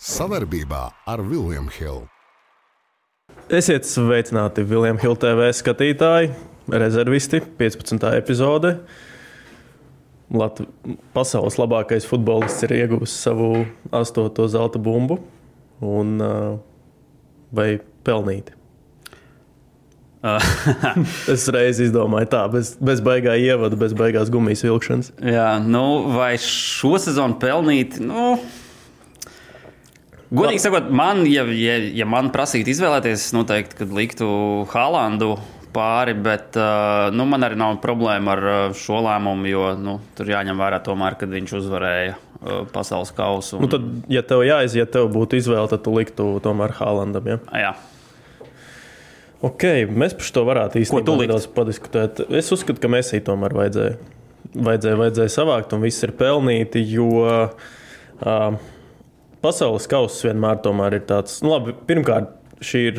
Savarbībā ar Vilniņu Hildu. Esiet sveicināti Viljams Hilde TV skatītāji, rezervisti, 15. epizode. Lat pasaules labākais futbolists ir ieguvis savu astoto zelta bumbu. Un, vai pelnīti? es reiz izdomāju, tā, bez, bez baigā ievada, bez baigās gumijas vilkšanas. Jā, nu, vai šo sezonu pelnīt? Nu, Godīgi sakot, man, ja, ja, ja man prasītu izvēlēties, es noteikti liktu Hālandu pāri, bet uh, nu, man arī nav problēma ar šo lēmumu, jo nu, tur jāņem vērā, tomēr, kad viņš uzvarēja uh, pasaules kausu. Un... Nu, tad, ja tev jāiziet, tev būtu izvēle, tad tu liktu tomēr Hālandam. Ja? Jā. Ok, mēs par to varētu īstenībā nedaudz padiskutēt. Es uzskatu, ka Mēsī tomēr vajadzēja, vajadzēja, vajadzēja savākt, un viss ir pelnīti, jo uh, pasaules kausa vienmēr ir tāds, nu, labi, pirmkārt, šī ir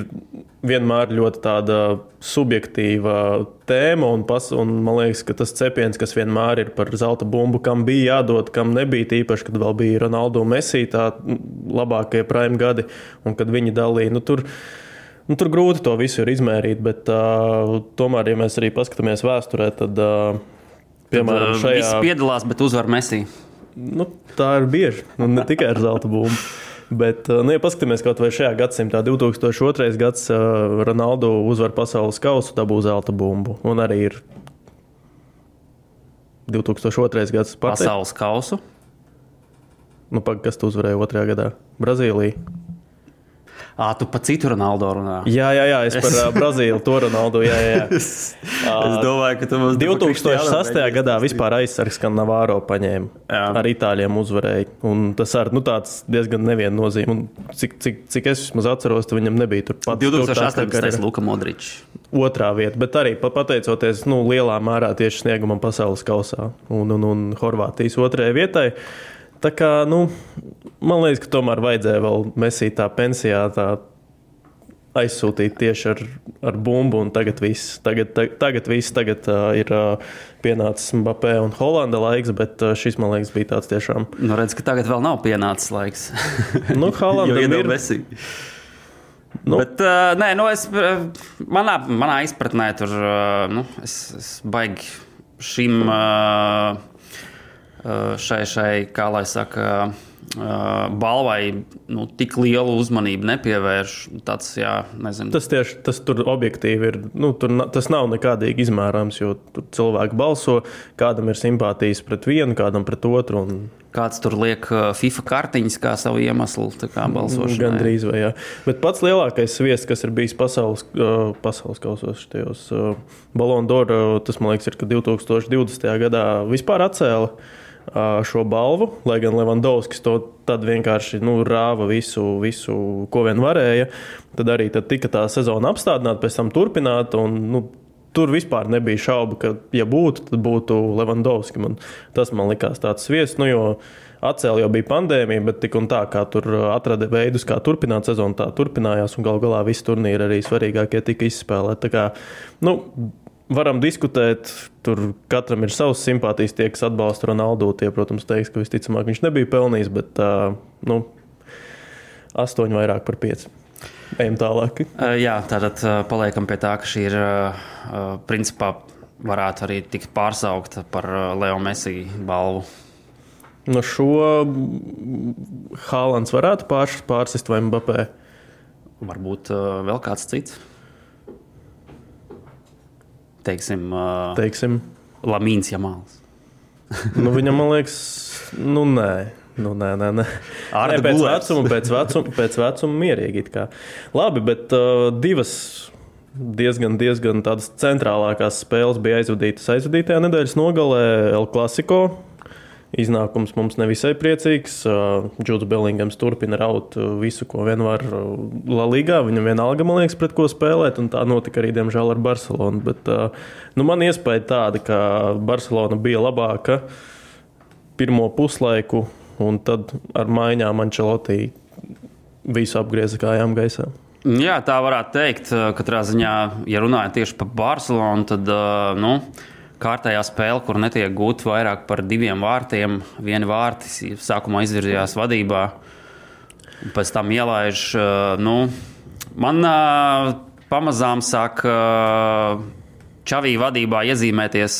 vienmēr ļoti tāda subjektīva tēma, un, pas, un man liekas, ka tas cepiens, kas vienmēr ir par zelta bumbu, kam bija jādod, kam nebija, īpaši, kad vēl bija Ronaldo Messi, tā labākie prime gadi, un kad viņi dalīja. Nu, tur, Nu, tur grūti to visu ir izmērīt, bet uh, tomēr, ja mēs arī paskatāmies vēsturē, tad, uh, piemēram, šajā. Visi piedalās, bet uzvar Messi nu, tā ir bieži. Nu, ne tikai ar zelta bumbu. Bet, uh, nu, ja paskatāmies kaut vai šajā gadsimtā, 2002. gads, uh, Ronaldu uzvar pasaules kausu, dabū zelta bumbu. Un arī ir 2002. gads. Pasaules kausu. Nu, pag, kas tu uzvarēja otrajā gadā? Brazīlija. À, tu par citu Ronaldo runā. Jā, jā, jā es par uh, Brazīliju, to Ronaldo. Jā, jā. es, es domāju, ka tu mums 2006. gadā vispār aizsargs, ka Navāro paņēma. Jā. Ar itāļiem uzvarēja. Un tas ar nu, diezgan neviennozīmīgi. Cik, cik, cik es vismaz atceros, viņam nebija tur pat 2018. gada Luka Modričs. Otrā vieta, bet arī pateicoties nu, lielā mērā tieši sniegumam pasaules kausā un, un, un Horvātijas otrajai vietai. Tā kā, nu, man liekas, ka tomēr vajadzēja vēl mesīt tā pensijā, tā aizsūtīt tieši ar, ar bumbu, un tagad viss, tagad, tagad, tagad, viss, tagad uh, ir uh, pienācis Mbappé un Holanda laiks, bet uh, šis, man liekas, bija tāds tiešām. Nu, redz, ka tagad vēl nav pienācis laiks. nu, Holandam ir. Messi. Nu. Bet, uh, nē, nu es, manā, manā izpratnē tur uh, nu, es, es baigi šim. Uh, šai, šai kā lai saka, eh, balvai nu, tik lielu uzmanību nepievērš. Tāds, jā, nezinu. tas tieši tas tur objektīvi ir. Nu, tur, tas nav nekādīgi izmērāms, jo tur cilvēki balso, kādam ir simpātijas pret vienu, kādam pret otru. Un... Kāds tur liek eh, FIFA kartiņas kā savu iemeslu balsošanai? Gan drīz vai jā. Bet pats lielākais viesis, kas ir bijis pasaules, pasaules kausos, tajos uh, Balonu Dora, tas man liekas, ir 2020. gadā vispār atcēla šo balvu, lai gan Levandovskis to vienkārši nu, rāva visu, visu, ko vien varēja. Tad arī tad tika tā sezona apstādināta, pēc tam turpināta. Un, nu, Tur vispār nebija šaubu, ka, ja būtu, tad būtu Levandovski. Man, tas man likās tāds viesis, nu, jo atcēla jau bija pandēmija, bet tik un tā, kā tur atrada veidus, kā turpināt sezonu, tā turpinājās. Un gal galā visi turnīri arī svarīgākie tika izspēlēti. Tā kā, nu, varam diskutēt. Tur katram ir savs simpātijas, tie, kas atbalsta Ronaldu. Tie, protams, teiks, ka visticamāk viņš nebija pelnījis, bet uh, nu, astoņi vairāk par pieci. Ejam tālāk. Uh, jā, tātad uh, paliekam pie tā, ka šī ir uh, principā varētu arī tikt pārsaukta par Leo Messi balvu. No šo Hālands varētu pārsist vai Mbappé? Varbūt vēl kāds cits teiksim, uh, teiksim. Lamīns Jamāls. nu, viņam, man liekas, nu nē. Nu, nē, nē, nē. nē pēc, vecuma, pēc, vecuma, pēc vecuma mierīgi. Labi, bet uh, divas diezgan, diezgan tādas centrālākās spēles bija aizvadītas aizvadītajā nedēļas nogalē El Clasico Iznākums mums nevisai priecīgs. Džuds Bellingams turpina raut visu, ko vien var La Ligā. Viņam vienalga, man liekas, pret ko spēlēt, un tā notika arī, diemžēl, ar Barcelonu. Bet, nu, man iespēja tāda, ka Barcelona bija labāka pirmo puslaiku, un tad ar maiņām Ančelotī visu apgrieza kājām gaisā. Jā, tā varētu teikt. Katrā ziņā, ja runājam tieši par Barcelonu, tad. Nu, kārtējā spēle, kur netiek gūti vairāk par diviem vārtiem. Viena vārti sākumā izvirzījās vadībā. Pēc tam ielaiž. Nu, man pamazām sāk. Čavī vadībā iezīmēties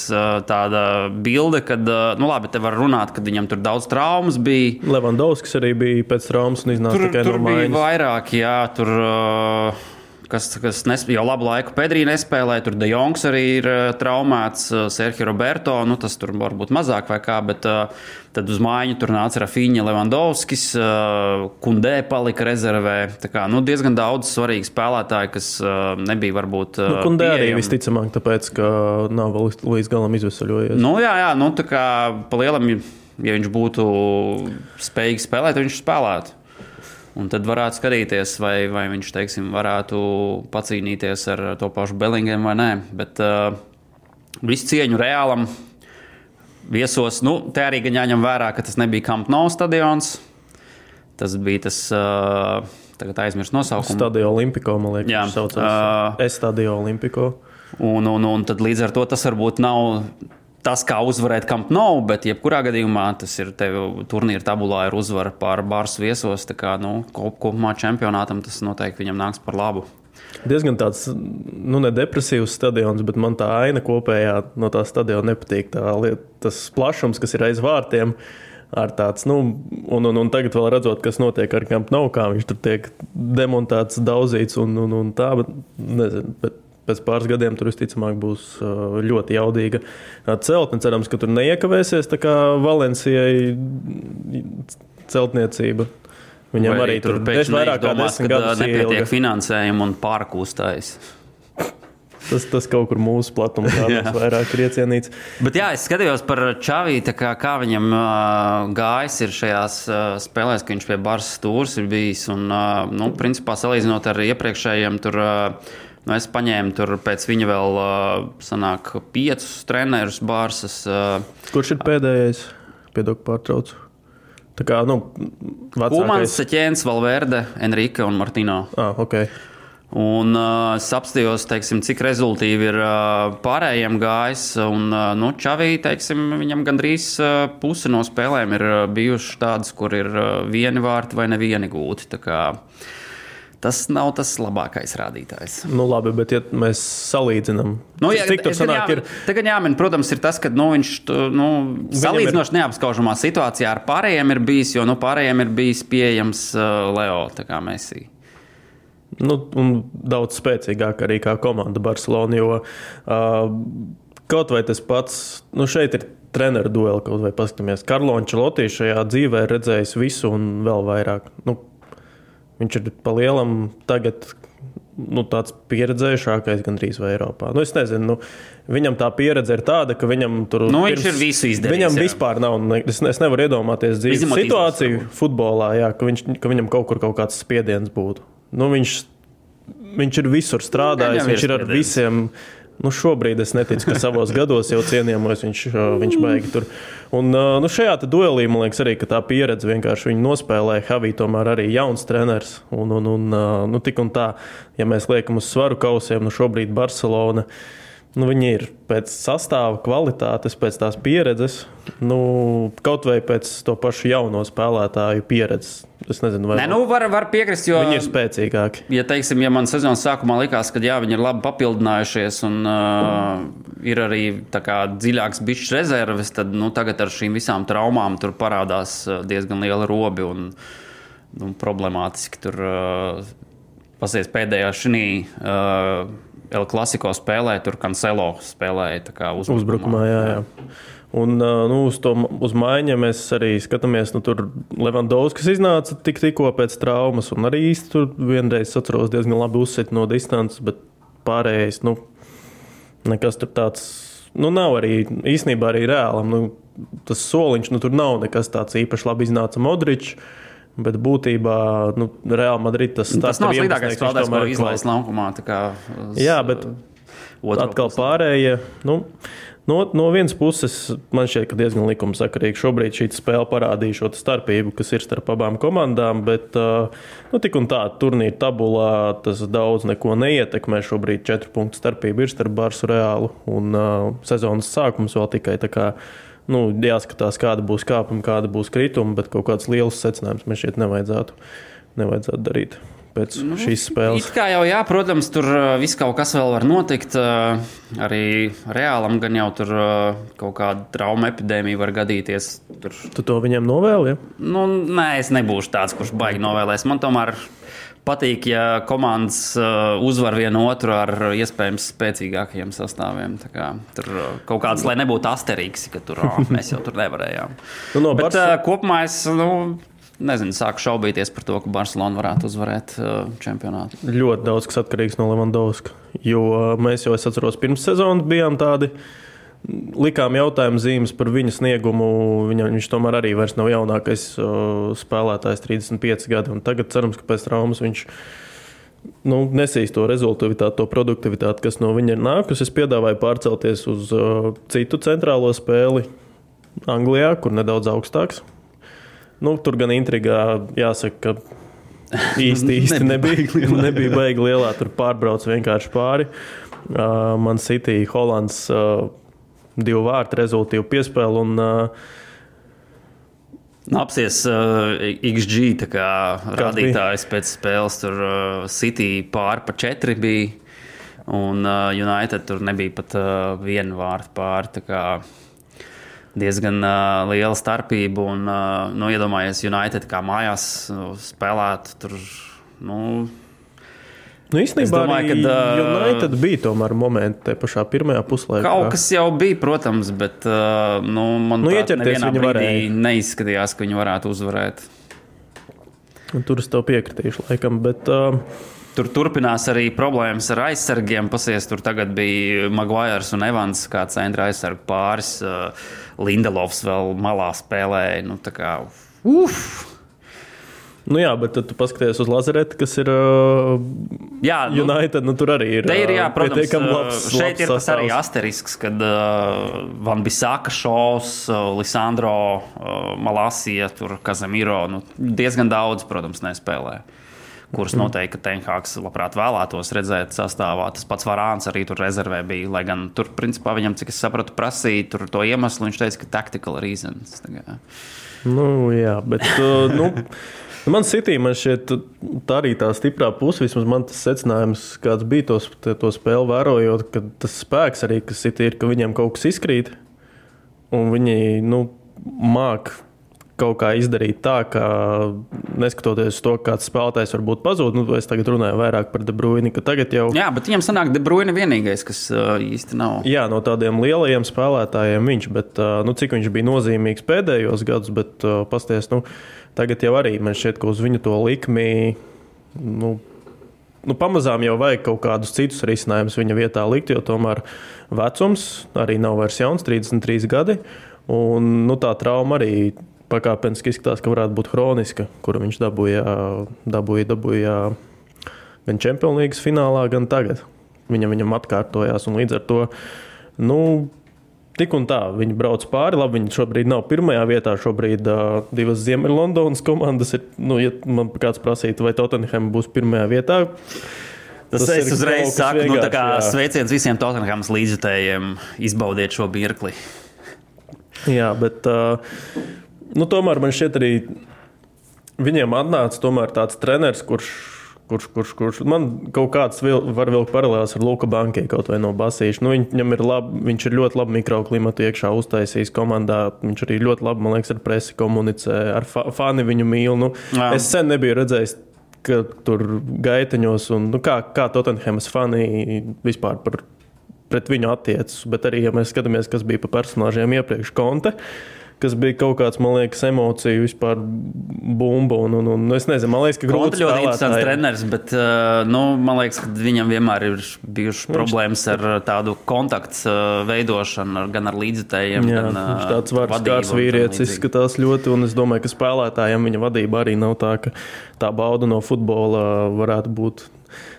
tāda bilde, ka, nu, labi, te var runāt, ka viņam tur daudz traumas bija. Levandovskis arī bija pēc traumas un iznāca tur, tikai tur no bija mājas. vairāk, jā, tur. Uh, kas, kas nespēja jau labu laiku Pedrī nespēlē. Tur De Jongs arī ir uh, traumēts, uh, Sergio Roberto. Nu, tas tur varbūt mazāk vai kā, bet uh, tad uz mājiņu tur nāca Rafiņa Levandovskis, Kundē palika rezervē. Tā kā, nu, diezgan daudz svarīgi spēlētāji, kas nebija varbūt. Nu, Kundē arī pieejami. visticamāk, tāpēc, ka nav vēl līdz- galam izvesaļojies. Nu, jā, jā, nu, tā kā pa lielam, ja viņš būtu spējīgs spēlēt, viņš spēlētu. Un tad varētu skatīties, vai, vai viņš teiksim, varētu pacīnīties ar to pašu Bellingemu vai nē. Bet uh, visu cieņu reālam viesos, nu, te arī gan jāņem vērā, ka tas nebija Camp Nou stadions. Tas bija tas, uh, tagad aizmirst nosaukumu. Stadio Olimpico, man liekas, Jā, saucās. ā. Es Stadio Olimpico. Un, un, un tad līdz ar to tas varbūt nav tas, kā uzvarēt Camp Nou, bet jebkurā gadījumā tas ir tev turnīra tabulā ir uzvara pār Bārsu viesos. Tā kā nu, kop, kopumā čempionātam tas noteikti viņam nāks par labu. Diezgan tāds, nu, ne depresīvs stadions, bet man tā aina kopējā no tā stadiona nepatīk. Tā lieta, tas plašums, kas ir aiz vārtiem, ar tāds, nu, un, un, un tagad vēl redzot, kas notiek ar Camp Nou, kā viņš tur tiek demontēts, daudzīts un, un, un tā, bet nezinu. Bet Pēc pāris gadiem tur visticamāk būs uh, ļoti jaudīga uh, celtne. Cerams, ka tur neiekavēsies tā kā Valencijai celtniecība. Viņam Vai arī tur ir vairāk kā desmit gadus ā, nepietiek finansējumu un pārkūstājas. Tas, tas kaut kur mūsu platumā vairāk ir iecienīts. Bet jā, es skatījos par Čaviju, kā, kā viņam uh, gājis ir šajās uh, spēlēs, ka viņš pie Barsas stūres ir bijis. Un, uh, nu, principā, salīdzinot ar iepriekšējiem, tur, uh, nu, es paņēmu tur pēc viņa vēl uh, sanāk, piecus trenerus Barsas. Uh, Kurš ir pēdējais? Piedod, pārtraucu. Tā kā, nu, vecākais. Seķēns, Valverde, Enrique un Martino. Ah, ok. Un uh, es apstājos, teiksim, cik rezultāti ir uh, pārējiem gājis. Un, uh, nu, Čavī, teiksim, viņam gandrīz uh, puse no spēlēm ir uh, bijušas tādas, kur ir uh, vieni vārti vai nevieni gūti. Tā kā Tas nav tas labākais rādītājs. Nu, labi, bet ja mēs salīdzinām, Nu, jā, cik tagad sanāk, jā, ir Tagad jāmin, protams, ir tas, ka nu, viņš nu, salīdzinoši neapskaužamā situācijā ar pārējiem ir bijis, jo nu, pārējiem ir bijis pieejams uh, Leo, Messi. nu, un daudz spēcīgāk arī kā komanda Barcelona. Jo uh, kaut vai tas pats, nu, šeit ir treneru dueli, kaut vai paskatāmies. Karlons Čelotīs šajā dzīvē ir redzējis visu un vēl vairāk. Nu, viņš ir pa lielam tagad. Nu, tāds pieredzējušākais gandrīz vai Eiropā. Nu, es nezinu, nu, viņam tā pieredze ir tāda, ka viņam tur Nu, viņš ir visu izdarījis, Viņam jā. vispār nav. Es, es nevaru iedomāties dzīves Izņemot situāciju izlases, futbolā, jā, ka, viņš, ka viņam kaut kur kaut kāds spiediens būtu. Nu, viņš, viņš ir visur strādājis, ir viņš ir ar spiediens. visiem. Nu, šobrīd es neticu, ka savos gados jau cienījamos viņš, uh, viņš baigi tur. Un uh, nu, šajā duelī man liekas arī, ka tā pieredze vienkārši viņu nospēlēja. Havī tomēr arī jauns treneris. Un, un, un, uh, nu, tik un tā, ja mēs liekam uz svaru kausiem, nu šobrīd Barcelona. Nu, viņi ir pēc sastāva kvalitātes, pēc tās pieredzes, nu, kaut vai pēc to pašu jauno spēlētāju pieredzes. Es nezinu, vai Nē, nu, var, var piekrist, jo viņi ir spēcīgāki. Ja, teiksim, ja man sezonas sākumā likās, ka jā, viņi ir labi papildinājušies un uh, ir arī kā, dziļāks bišķi rezerves, tad nu, tagad ar šīm visām traumām tur parādās diezgan liela robi un nu, problemātiski. Tur uh, pasies pēdējā šī uh, El Clasico spēlē, tur Cancelo spēlēja kā uzbrukumā. Uzbrukumā, jā, jā. Un nu, uz to uz maiņa mēs arī skatāmies. Nu, tur Levandovskis iznāca tik, tikko pēc traumas, un arī īsti tur vienreiz atceros diezgan labi uzsit no distances, bet pārējais, nu, nekas tur tāds. Nu, nav arī īstenībā arī reālam. Nu, tas soliņš, nu, tur nav nekas tāds īpaši labi iznāca Modričs. Bet būtībā nu, Reāla Madrid tas, Tas nav sliktākais spēlētājs, ko ir izlaist laukumā. tā kā uz, Jā, bet otro atkal pārējie. Nu, no, no vienas puses, man šķiet, ka diezgan likumsakarīgi šobrīd šī spēle parādīja šo starpību, kas ir starp abām komandām. Bet, uh, nu, tik un tā, turnīra tabulā tas daudz neko neietekmē. Šobrīd četru punktu starpība ir starp Barsu Reālu un uh, sezonas sākums vēl tikai tā kā. Nu, jāskatās, kāda būs kāpuma, kāda būs krituma, bet kaut kāds liels secinājums man šeit nevajadzētu, nevajadzētu darīt pēc nu, šīs spēles. It kā jau, jā, protams, tur uh, viss kaut kas vēl var notikt. Uh, arī reālam gan jau tur uh, kaut kāda trauma epidēmija var gadīties. Tur... Tu to viņiem novēli? Ja? Nu, nē, es nebūšu tāds, kurš baigi novēlēs. Man tomēr patīk, ja komandas uzvar vienu otru ar iespējams spēcīgākiem sastāviem. Kā, tur kaut kāds, lai nebūtu asterīgs, ka tur oh, mēs jau tur nevarējām. nu, no Bet, Barca... kopumā es. Nu, nezinu, sāku šaubīties par to, ka Barcelona varētu uzvarēt uh, čempionātu. Ļoti daudz kas atkarīgs no Levandovska. Jo uh, mēs jau, es atceros, pirms sezonas bijām tādi. Likām jautājumu zīmes par viņa sniegumu. Viņa, viņš tomēr arī vairs nav jaunākais spēlētājs, 35 gadi. Tagad cerams, ka pēc traumas viņš nu, nesīs to rezultātu, to produktivitāti, kas no viņa ir nākusi. Es piedāvāju pārcelties uz citu centrālo spēli Anglijā, kur nedaudz augstāks. Nu, tur gan intrigā jāsaka, ka īsti, īsti nebija, nebija baigi lielā. Tur pārbrauc vienkārši pāri. Uh, man City, Holands, uh, divu vārtu rezultātu piespēli. Un, uh, Apsies uh, XG rādītājs pēc spēles. Tur uh, City pāri pa četri bija. Un uh, United tur nebija pat uh, viena vārta pāri diezgan uh, liela starpība. Un, uh, nu, iedomājieties, United kā mājās nu, spēlēt tur. Nu, Nu, īstenībā domāju, ka United bija tomēr momenti tajā pašā pirmajā puslaikā. Kaut kas jau bija, protams, bet nu, man nu, viņi varēja. neizskatījās, ka viņi varētu uzvarēt. Un tur es tev piekritīšu, laikam. Bet, uh, Tur turpinās arī problēmas ar aizsargiem. Pasies, tur tagad bija Maguires un Evans, kā centra aizsargu pāris. Uh, Lindelovs vēl malā spēlēja. Nu, kā, uf! Nu jā, bet tu paskaties uz Lazaretu, kas ir uh, jā, nu, United. Nu, tur arī ir. Te ir jā, uh, protams, labs, šeit labs ir tas arī asterisks, kad uh, Van Bisaka šovs, uh, Lisandro, uh, Malasija, tur Kazemiro nu, diezgan daudz, protams, nespēlē. Uh, kurus mm. noteikti Tenhāks labprāt vēlētos redzēt sastāvā. Tas pats Varāns arī tur rezervē bija. Lai gan tur, principā, viņam, cik es sapratu, prasīja to iemeslu. Viņš teica, ka tactical reasons. Nu, jā, bet. Uh, nu... Man sitī, man šķiet, tā arī tā stiprā puse, vismaz man tas secinājums, kāds bija tos, to spēli vērojot, ka tas spēks arī, kas ir, ka viņiem kaut kas izkrīt, un viņi, nu, māk kaut kā izdarīt tā, ka neskatoties uz to, kāds spēlētājs varbūt pazūd, nu, es tagad runāju vairāk par De Bruyne. Jau... Jā, bet viņam sanāk, De Bruyne vienīgais, kas uh, īsti nav. Jā, no tādiem lielajiem spēlētājiem viņš, bet uh, nu, cik viņš bija nozīmīgs pēdējos gados, bet uh, pasties, nu, tagad jau arī man šķiet, ka uz viņu to likmi. Nu, nu, pamazām jau vajag kaut kādus citus risinājumus viņa vietā likt, jo tomēr vecums arī nav vairs jauns, 33 gadi. Un, nu, tā trauma arī pakāpeniski izskatās, ka varētu būt hroniska, kuru viņš dabūja, dabūja, dabūja gan Champions League finālā, gan tagad. Viņam, viņam atkārtojās, un līdz ar to nu, tik un tā viņi brauc pāri. Labi, viņi šobrīd nav pirmajā vietā. Šobrīd uh, divas Ziemeļlondonas komandas ir. Nu, ja man kāds prasītu, vai Tottenham būs pirmajā vietā. Tas, tas es uzreiz saku, nu, kā sveiciens visiem Tottenhams līdzjutējiem. Izbaudiet šo mirkli. Jā, bet uh, nu, tomēr man šķiet, arī viņiem atnāca tāds treneris, kurš, kurš, kurš, kurš man kaut kāds vil, var vilkt paralēlās ar Luka Bankai kaut vai no basīša. Nu, viņam ir labi, viņš ir ļoti labi mikroklimatu iekšā uztaisījis komandā. Viņš arī ļoti labi, man liekas, ar presi komunicē, ar fa fani viņu mīl. Nu, Jā. es sen nebiju redzējis. Ka tur gaiteņos, un nu, kā, kā Tottenhamas fani vispār par, pret viņu attiecas. Bet arī, ja mēs skatāmies, kas bija pa personāžiem iepriekš, Konte, uh, kas bija kaut kāds, man liekas, emociju vispār bumba. Un, un, un, es nezinu, man liekas, ka grūti ļoti interesants treneris, bet uh, nu, man liekas, ka viņam vienmēr ir bijušas viņš... problēmas ar uh, tādu kontaktu uh, veidošanu gan ar līdzekļiem. Viņš tāds vārds vīrietis izskatās ļoti, un es domāju, ka spēlētājiem viņa vadība arī nav tā, ka tā bauda no futbola varētu būt.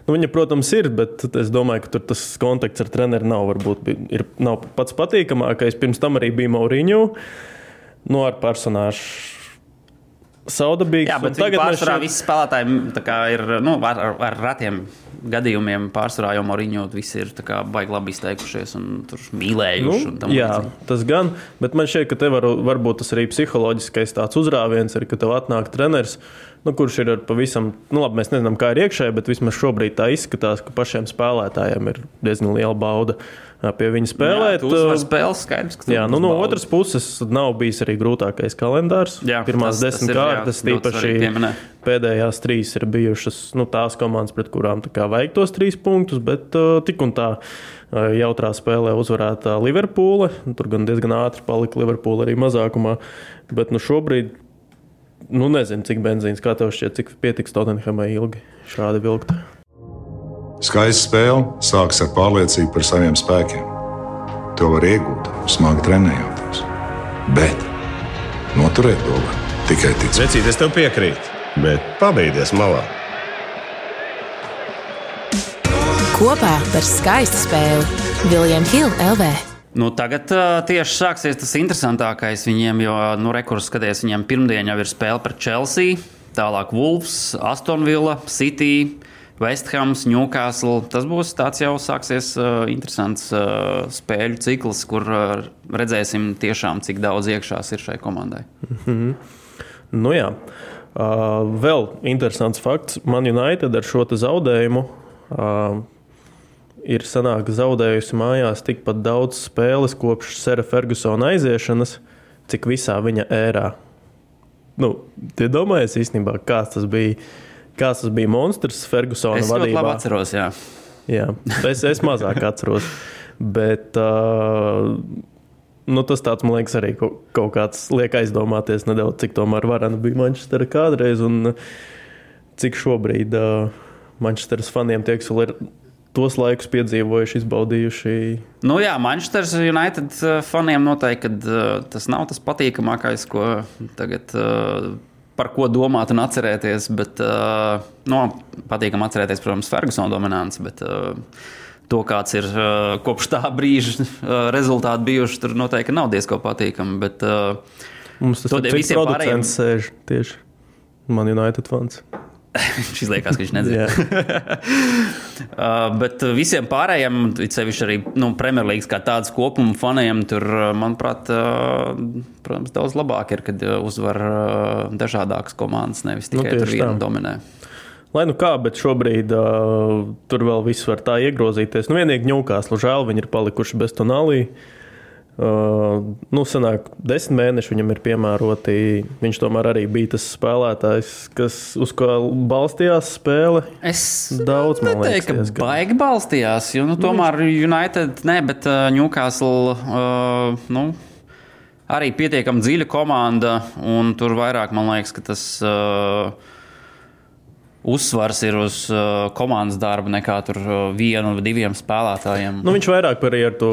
Nu, viņa, protams, ir, bet es domāju, ka tas kontakts ar treneru nav, varbūt, ir, nav pats patīkamākais. Pirms tam arī bija Mauriņu. Uh, nu, ar personāžu. Saudabīgs. Jā, bet tagad pārsvarā šeit... visi spēlētāji ir nu, ar, ar, ar retiem gadījumiem. Pārsvarā jau Moriņo visi ir baigi labi izteikušies un mīlējuši. Nu, jā, līdzīgi. tas gan, bet man šķiet, ka te var, varbūt tas arī psiholoģiskais tāds uzrāviens ir, ka tev atnāk treneris, nu, kurš ir pavisam, nu, labi, mēs nezinām, kā ir iekšēji, bet vismaz šobrīd tā izskatās, ka pašiem spēlētājiem ir diezgan liela bauda pie viņa spēlēt. Jā, spēles skaidrs, jā nu, no otras puses nav bijis arī grūtākais kalendārs. Jā, Pirmās tas, desmit tas kārtas, tīpaši pēdējās trīs ir bijušas nu, tās komandas, pret kurām vajag tos trīs punktus, bet uh, tik un tā jautrā spēlē uzvarēta Liverpūle. Tur gan diezgan ātri palika Liverpūle arī mazākumā. Bet nu, šobrīd nu, nezinu, cik benzīns, kā tev šķiet, cik pietiks Tottenhamai ilgi šādi vilkt. Skaista spēle sākas ar pārliecību par saviem spēkiem. To var iegūt, smagi trenējoties. Bet noturēt to var tikai ticēt. Vecīt, es tev piekrītu, bet pabeigties malā. Kopā par skaistu spēli Viljams Hilde LV. Nu, tagad uh, tieši sāksies tas interesantākais viņiem, jo nu, rekurs skaties, viņiem pirmdien jau ir spēle pret Chelsea, tālāk Wolves, Astonvilla, City. Vesthams, Newcastle. Tas būs tāds jau sāksies uh, interesants uh, spēļu cikls, kur uh, redzēsim tiešām, cik daudz iekšās ir šai komandai. Mm -hmm. Nu jā. Uh, vēl interesants fakts. Man United ar šo zaudējumu uh, ir sanāk, zaudējusi mājās tikpat daudz spēles kopš Sera Fergusona aiziešanas, cik visā viņa ērā. Nu, Tie domājas īstenībā, kāds tas bija Kāds tas bija monstrs Fergusona es vadībā? Es labi atceros, jā. jā es, es mazāk atceros. Bet uh, nu, tas tāds, man liekas, arī kaut, kaut kāds liek aizdomāties nedaudz, cik tomēr varana bija Manchestera kādreiz un cik šobrīd uh, Manchesteras faniem tiek ir tos laikus piedzīvojuši, izbaudījuši. Nu, jā, Manchester United faniem noteikti uh, tas nav tas patīkamākais, ko tagad. Uh, par ko domāt un atcerēties. Bet, uh, no, nu, patīkam atcerēties, protams, Fergusona dominants. Bet, uh, To, kāds ir uh, kopš tā brīža uh, rezultāti bijuši, tur noteikti nav diezko patīkami. Bet, uh, Mums tas ir visiem pārējiem. Sēž tieši Man United fans. viņš izliekās, ka viņš nezina. uh, bet visiem pārējiem, sevišķi arī nu, Premjerlīgas kā tādas kopuma faniem, tur, uh, manuprāt, uh, protams, daudz labāk ir, kad uh, uzvar uh, dažādākas komandas, nevis nu, tikai nu, viena dominē. Lai nu kā, bet šobrīd uh, tur vēl viss var tā iegrozīties. Nu, vienīgi ņūkās, žēl, viņi ir palikuši bez tonālī. Uh, nu, senāk, desmit mēneši viņam ir piemēroti. Viņš tomēr arī bija tas spēlētājs, kas uz ko balstījās spēle. Es daudz neteiktu, ka baigi balstījās. Jo, nu, tomēr nu, viņš... United, ne, bet uh, Newcastle. Uh, nu, Arī pietiekami dziļa komanda, un tur vairāk man liekas, ka tas uh, uzsvars ir uz uh, komandas darbu nekā tur uh, vienu vai diviem spēlētājiem. Nu, viņš vairāk arī ar to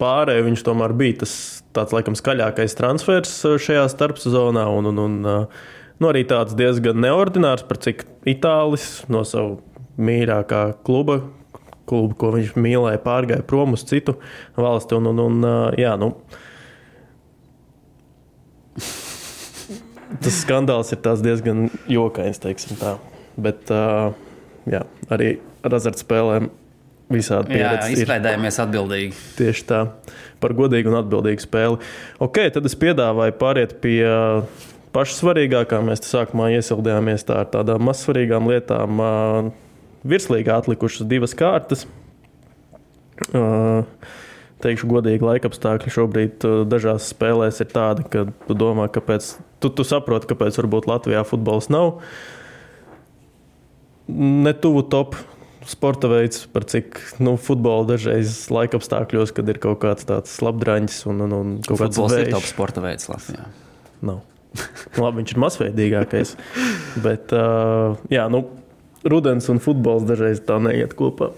pārējai viņš tomēr bija tas tāds laikam skaļākais transfers uh, šajā starpsezonā. Un, un, un, uh, nu, arī tāds diezgan neordinārs, par cik itālis no savu mīļākā kluba, klubu, ko viņš mīlēja, pārgāja prom uz citu valsti. Un, un, un, uh, jā, nu, tas skandāls ir diezgan jokains, teiksim tā. Bet jā, arī ar azartspēlēm visādi pieredzi. Jā, izklaidējamies atbildīgi. Tieši tā, par godīgu un atbildīgu spēli. Ok, tad es piedāvāju pāriet pie paša svarīgākā. Mēs sākumā iesildījāmies tā ar tādām mazsvarīgām lietām. Virslīgā atlikušas divas kārtas. Teikšu, godīgi, laika apstākļi šobrīd dažās spēlēs ir tādi, ka tu domā, kāpēc tu, tu saproti, kāpēc varbūt Latvijā futbols nav ne tuvu top sporta veids, par cik nu, futbola dažreiz laika apstākļos, kad ir kaut kāds tāds labdraņķis un, un, un kaut kāds tāds veids. top sporta veids Latvijā. Nav. Labi, viņš ir mazveidīgākais. bet, uh, jā, nu, rudens un futbols dažreiz tā neiet kopā.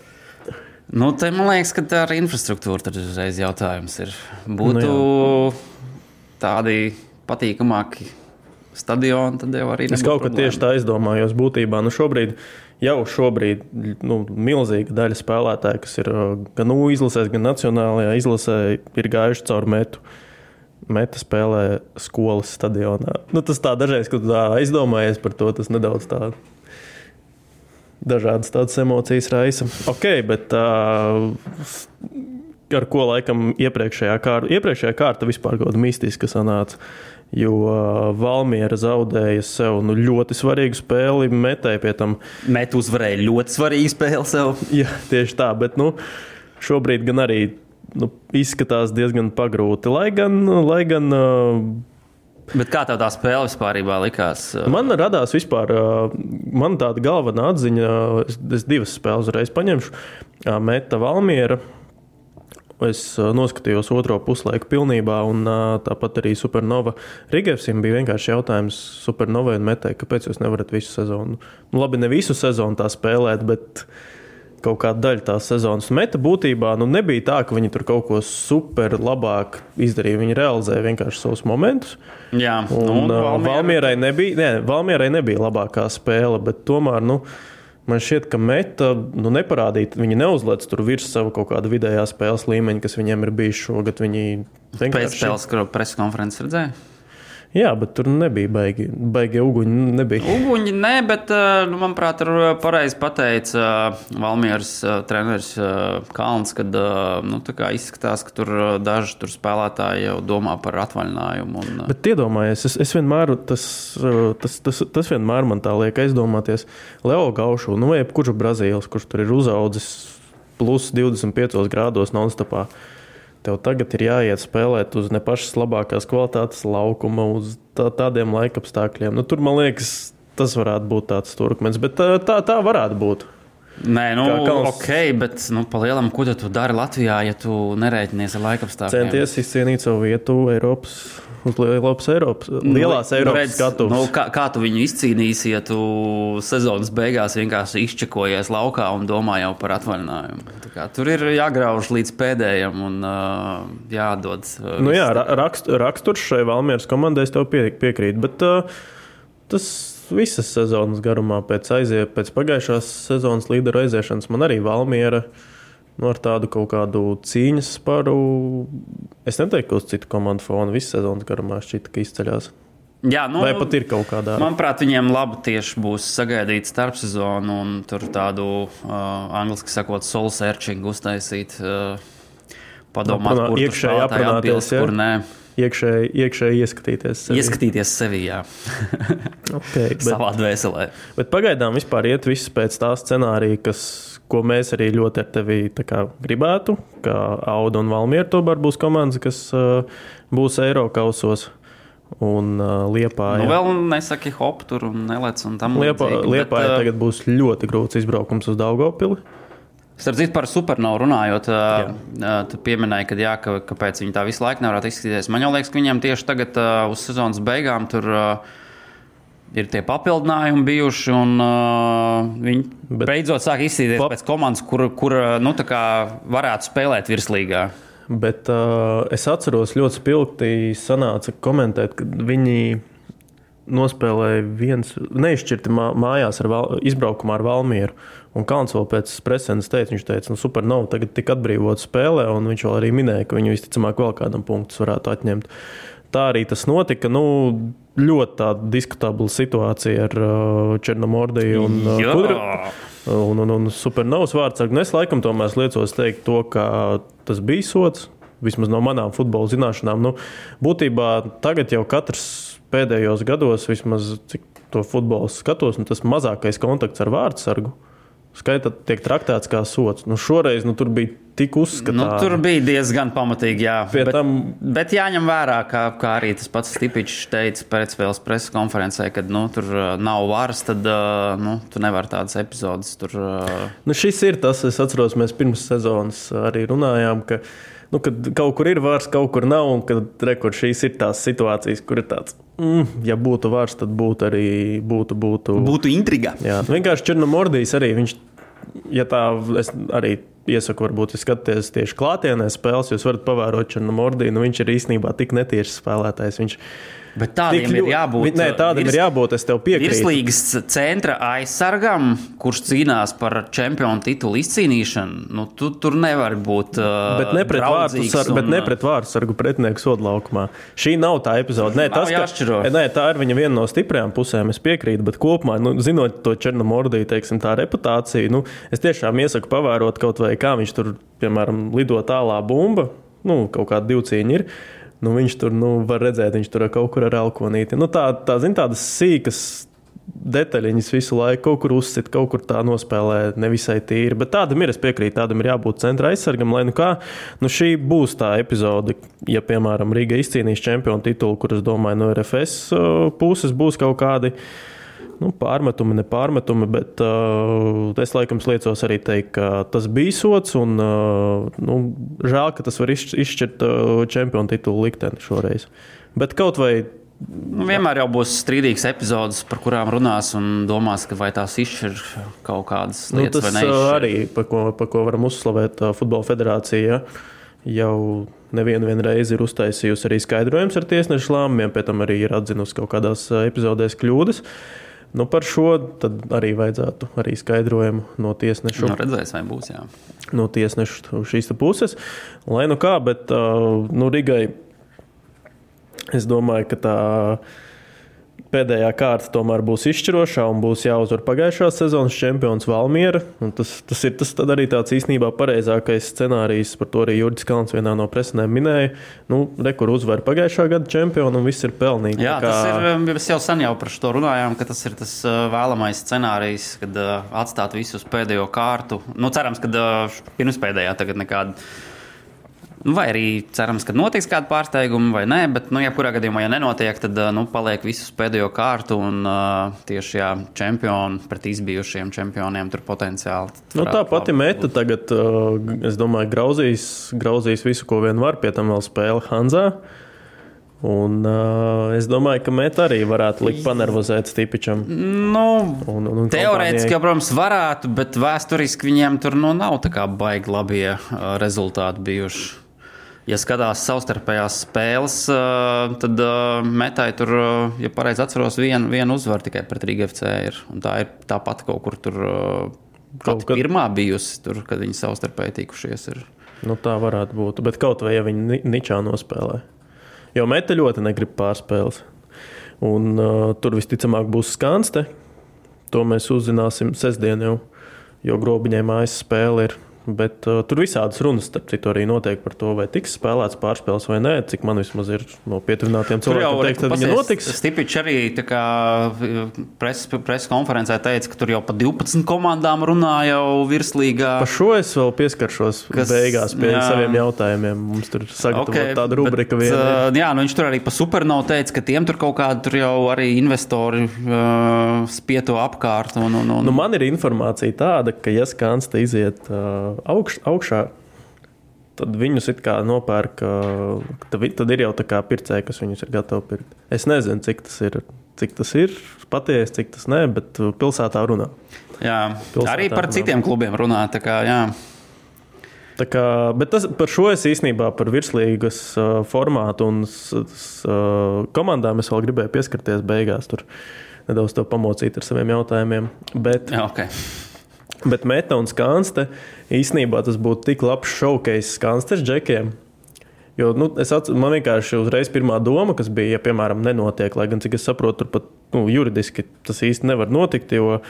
Nu, te, man liekas, ka tā ar infrastruktūru tad uzreiz jautājums ir. Būtu nu, jā. tādi patīkamāki stadioni, tad jau arī. Es kaut kā tieši tā aizdomājos būtībā. Nu, šobrīd jau šobrīd nu, milzīga daļa spēlētāju, kas ir uh, gan U izlasēs, gan nacionālajā izlasē, ir gājuši cauri metu. Meta spēlē skolas stadionā. Nu, tas tā dažreiz, kad tā aizdomājies par to, tas nedaudz tā. Dažādas tādas emocijas raisa. Ok, bet uh, ar ko laikam iepriekšējā kārta, iepriekšējā kārta vispār kaut kāda mistiska sanāca. Jo Valmiera zaudēja sev nu, ļoti svarīgu spēli, metēja pie tam. Met uzvarēja ļoti svarīgu spēli sev. Jā, tieši tā, bet nu, šobrīd gan arī nu, izskatās diezgan pagrūti. Lai gan, lai gan Bet kā tev tā spēle vispār likās? Man radās vispār, man tāda galvenā atziņa, es divas spēles uzreiz paņemšu. Meta Valmiera. Es noskatījos otro puslaiku pilnībā, un tāpat arī Supernova Rigevsim bija vienkārši jautājums Supernovai un Metai, kāpēc jūs nevarat visu sezonu. Nu, labi, ne visu sezonu tā spēlēt, bet kaut kāda daļa tās sezonas meta būtībā nu, nebija tā, ka viņi tur kaut ko super labāk izdarīja. Viņi realizēja vienkārši savus momentus. Jā, un nu, Valmiera... Valmierai, nebija, ne, Valmierai nebija labākā spēle, bet tomēr. Nu, Man šķiet, ka meta nu, neparādīja, viņi neuzlēc tur virs sava kaut kāda vidējā spēles līmeņa, kas viņiem ir bijis šogad. Viņi vienkārši... Pēc spēles preses konferences redzēja. Jā, bet tur nebija baigi, baigi uguņi. Nebija. Uguņi nē, bet, eh, nu, manuprāt, tur pareizi pateica eh, Valmieras eh, treneris Kalns, kad nu, izskatās, ka tur daži tur spēlētāji jau domā par atvaļinājumu. Un... Bet iedomājies, es, es vienmēr, tas, tas, tas, tas vienmēr man tā liek aizdomāties, Leo Gaušu, nu, jebkurš Brazīlis, kurš tur ir uzaudzis plus 25 grādos nonstopā tev tagad ir jāiet spēlēt uz ne pašas labākās kvalitātes laukuma, uz tā, tādiem laikapstākļiem. Nu, tur man liekas, tas varētu būt tāds turkmenis, bet tā, tā, tā varētu būt. Nē, nu, kalns... ok, bet nu, palielam, ko tu dari Latvijā, ja tu nerēķinies ar laikapstākļiem? Centies izcīnīt savu vietu Eiropas uz Eiropas, Eiropas, nu, lielās Eiropas skatuves. Nu, kā, kā tu viņu izcīnīsi, ja tu sezonas beigās vienkārši izčekojies laukā un domā jau par atvaļinājumu? Kā, tur ir jāgrauž līdz pēdējiem un uh, jādod. Uh, nu, jā, rakst, raksturs šai Valmieras komandai es tev pie, piekrītu, bet uh, tas visas sezonas garumā pēc, aizie, pēc pagājušās sezonas līderu aiziešanas man arī Valmiera. Uh, nu, ar tādu kaut kādu cīņas sparu. Es neteiktu, ka uz citu komandu fona visas sezonas garumā šķita, ka izceļas. Jā, nu, Vai pat ir kaut kādā? Manuprāt, viņiem labi tieši būs sagaidīt starpsezonu un tur tādu uh, angļuiski sakot, soul searching uztaisīt. Uh, padomāt, no, kur iekšēji aprunāties, kur nē. Iekšēji, iekšēji ieskatīties sevi. Ieskatīties sevi, jā. okay, bet, Savā dvēselē. Bet pagaidām vispār iet viss pēc tā scenārija, kas ko mēs arī ļoti ar tevi gribētu. Kā Auda un Valmiera tomēr būs komandas, kas uh, būs Eiropas kausos. Un uh, Liepā jau nu, vēl nesaki hop, tur un nelec un Liepā, līdzīgi. Liepā bet, tagad būs ļoti grūts izbraukums uz Daugopili. Starp citu, par supernovu runājot, tu pieminēji, ka jā, ka, kāpēc viņi tā visu laiku nevarētu izskatīties. Man liekas, ka viņiem tieši tagad uz sezonas beigām tur uh, ir tie papildinājumi bijuši, un uh, viņi Bet... beidzot sāk izsīties pa... pēc komandas, kur, kur nu, varētu spēlēt virslīgā. Bet uh, es atceros, ļoti spilgti sanāca komentēt, ka viņi nospēlēja viens neizšķirti mājās ar val, izbraukumā ar Valmieru. Un Kalns vēl pēc preses teica, viņš teica, nu, super, nav tagad tik atbrīvot spēlē, un viņš vēl arī minēja, ka viņu visticamāk vēl kādam punktus varētu atņemt. Tā arī tas notika. Nu, ļoti diskutabla situācija ar uh, Černomordiju un uh, Kudru. Un, un, un supernovas vārds. Es laikam tomēr liecos teikt to, ka tas bija sots. Vismaz no manām futbola zināšanām. Nu, būtībā tagad jau katrs pēdējos gados, vismaz cik to futbolu skatos, nu, tas mazākais kontakts ar vārdu sargu skaita tiek traktēts kā sots. Nu, šoreiz nu, tur bija tik uzskatāms. Nu, tur bija diezgan pamatīgi, jā. Pie bet, tam... bet jāņem vērā, kā, kā arī tas pats Stipičs teica pēcspēles preses konferencē, kad nu, tur uh, nav varas, tad uh, nu, tu nevari tādas epizodes tur. Uh... Nu, šis ir tas, es atceros, mēs pirms sezonas arī runājām. Ka, nu, kad kaut kur ir vārds, kaut kur nav, un kad rekord šīs ir tās situācijas, kur ir tāds Mm, ja būtu vārds, tad būtu arī būtu, būtu, būtu intriga. Jā, vienkārši Černomordijs arī viņš, ja tā es arī iesaku, varbūt skatīties tieši klātienē spēles, jūs varat pavērot Černomordiju. Nu, viņš ir īstenībā tik netieši spēlētājs. Viņš, Bet tādiem Tik ir jābūt. Nē, tādam virs- ir jābūt, es tev piekrītu. Virslīgas centra aizsargam, kurš cīnās par čempionu titulu izcīnīšanu, nu, tu tur nevar būt. Uh, Bet ne pret vārtu draudzīgs sargu, bet un, ne pret vārtu sargu pretinieku sodlaukumā. Šī nav tā epizode. Nē, tas, ka- nē, tā ir viņa viena no stiprajām pusēm. Es piekrītu, bet kopumā, nu, zinot to Černomordiju, teiksim, tā reputācija, nu, es tiešām iesaku pavērot kaut vai kā viņš tur, piemēram, lido tālā bumba, nu, kaut kāda divcīņa ir. Nu, viņš tur, nu, var redzēt, viņš tur kaut kur ar alkonīti. Nu, tā, tā, zin, tādas sīkas detaļiņas visu laiku kaut kur uzsit, kaut kur tā nospēlē nevisai tīri. Bet tādam ir, es piekrītu, tādam ir jābūt centra aizsargam, lai nu kā. Nu šī būs tā epizode, ja, piemēram, Rīga izcīnīs čempionu titulu, kur es domāju, no RFS uh, puses būs kaut kādi. Nu, pārmetumi, nepārmetumi, bet uh, es laikam liecos arī teikt, ka tas bija sots. Un, uh, nu, žēl, ka tas var izšķirt, uh, čempionu titulu likteni šoreiz. Bet kaut vai Nu, vienmēr jau būs strīdīgs epizodes, par kurām runās un domās, ka vai tās izšķir kaut kādas Nu, lietas tas vai ā, neizšķir. arī, par ko, par ko varam uzslavēt ā, Futbola federācija, jau nevienu vien reizi ir uztaisījusi arī skaidrojums ar tiesnešu lēmumiem, pēc tam arī ir atzinusi kaut kādās ā, epizodēs kļūdas. Nu, par šo arī vajadzētu arī skaidrojumu no tiesnešu, Nu, redzēs, vai būs. Jā. no tiesnešu šīs puses. Lai nu kā, bet ā, nu, Rigai es domāju, ka tā pēdējā kārta tomēr būs izšķirošā un būs jāuzvar pagājušās sezonas čempions Valmiera. Tas, tas ir tas arī tāds īstenībā pareizākais scenārijs, par to arī Jurģis Kalns vienā no presenēm minēja. Nu, Rekur uzvar pagājušā gada čempionu un viss ir pelnīgi. Jā, Tā tas ir. Mēs jau sen jau par to runājām, ka tas ir tas uh, vēlamais scenārijs, kad uh, atstāt visus pēdējo kārtu. Nu, cerams, ka uh, pirmspēdējā tagad nekāda. Vai arī cerams, ka notiks kāda pārsteiguma, vai nē, bet, nu, jebkurā gadījumā, ja nenotiek, tad nu, paliek visus pēdējo kārtu un uh, tieši jā, čempioni pret izbijušiem čempioniem tur potenciāli. Nu, tā pati meta tagad, uh, es domāju, grauzīs, grauzīs visu, ko vien var. Pie tam vēl spēle Hanzā. Un, uh, es domāju, ka meta arī varētu likt panervozēt Stipičam. Nu, Un, un, un Teorētiski, jau, protams, varētu, bet vēsturiski viņiem tur nu, nav tā kā baigi labie uh, rezultāti bijuši. Ja skatās savstarpējās spēles, uh, tad uh, metai tur, uh, ja pareizi atceros, viena vien uzvara tikai pret Rīgas FC. Ir. Tā ir tāpat kaut kur tur. Kaut kad- pirmā bijusi tur, kad viņi savstarpēji tikušies. Ir. Nu, tā varētu būt. Bet kaut vai ja viņi ni- ničā nospēlē. Jo meta ļoti negrib pārspēles. Un, uh, tur visticamāk būs skanste. To mēs uzzināsim sestdien jau, jo grobiņai mājas spēle ir. Bet uh, tur visādas runas, starp citu, arī notiek par to, vai tiks spēlēts pārspēles vai nē. Cik man vismaz ir no pietuvinātiem cilvēkiem teikt, ka viņa notiks. Stipičs arī preses pres konferencē teica, ka tur jau pa 12 komandām runā jau virslīgā. Par šo es vēl pieskaršos Kas- beigās pie jā. saviem jautājumiem. Mums tur sagatavot okay, tādu rubriku vienu. uh, Jā, nu viņš tur arī pa supernovu teica, ka tiem tur kaut kādi tur jau arī investori uh, spieto apkārt. Un, un, un, Nu, man ir informācija tāda, ka, ja skānsta iziet uh, augš, augšā, tad viņus it kā nopērk. Tad, tad ir jau tā kā pircēji, kas viņus ir gatavi pirkt. Es nezinu, cik tas ir. Cik tas ir patiesi, cik tas nē, bet pilsētā runā. jā, pilsētā arī par runā. citiem klubiem runā. tā Kā, jā. Tā Kā, bet tas, par šo es īstenībā par virslīgas uh, formātu un uh, komandām es vēl gribēju pieskarties beigās. Tur nedaudz pamocīt ar saviem jautājumiem. Bet, Jā, okay. Bet meta un skanste īsnībā tas būtu tik labs showcase skanstes džekiem. Jo, nu, atceros, man vienkārši uzreiz pirmā doma, kas bija, ja, piemēram, nenotiek, lai gan, cik es saprotu, tur pat nu, juridiski tas īsti nevar notikt, jo uh,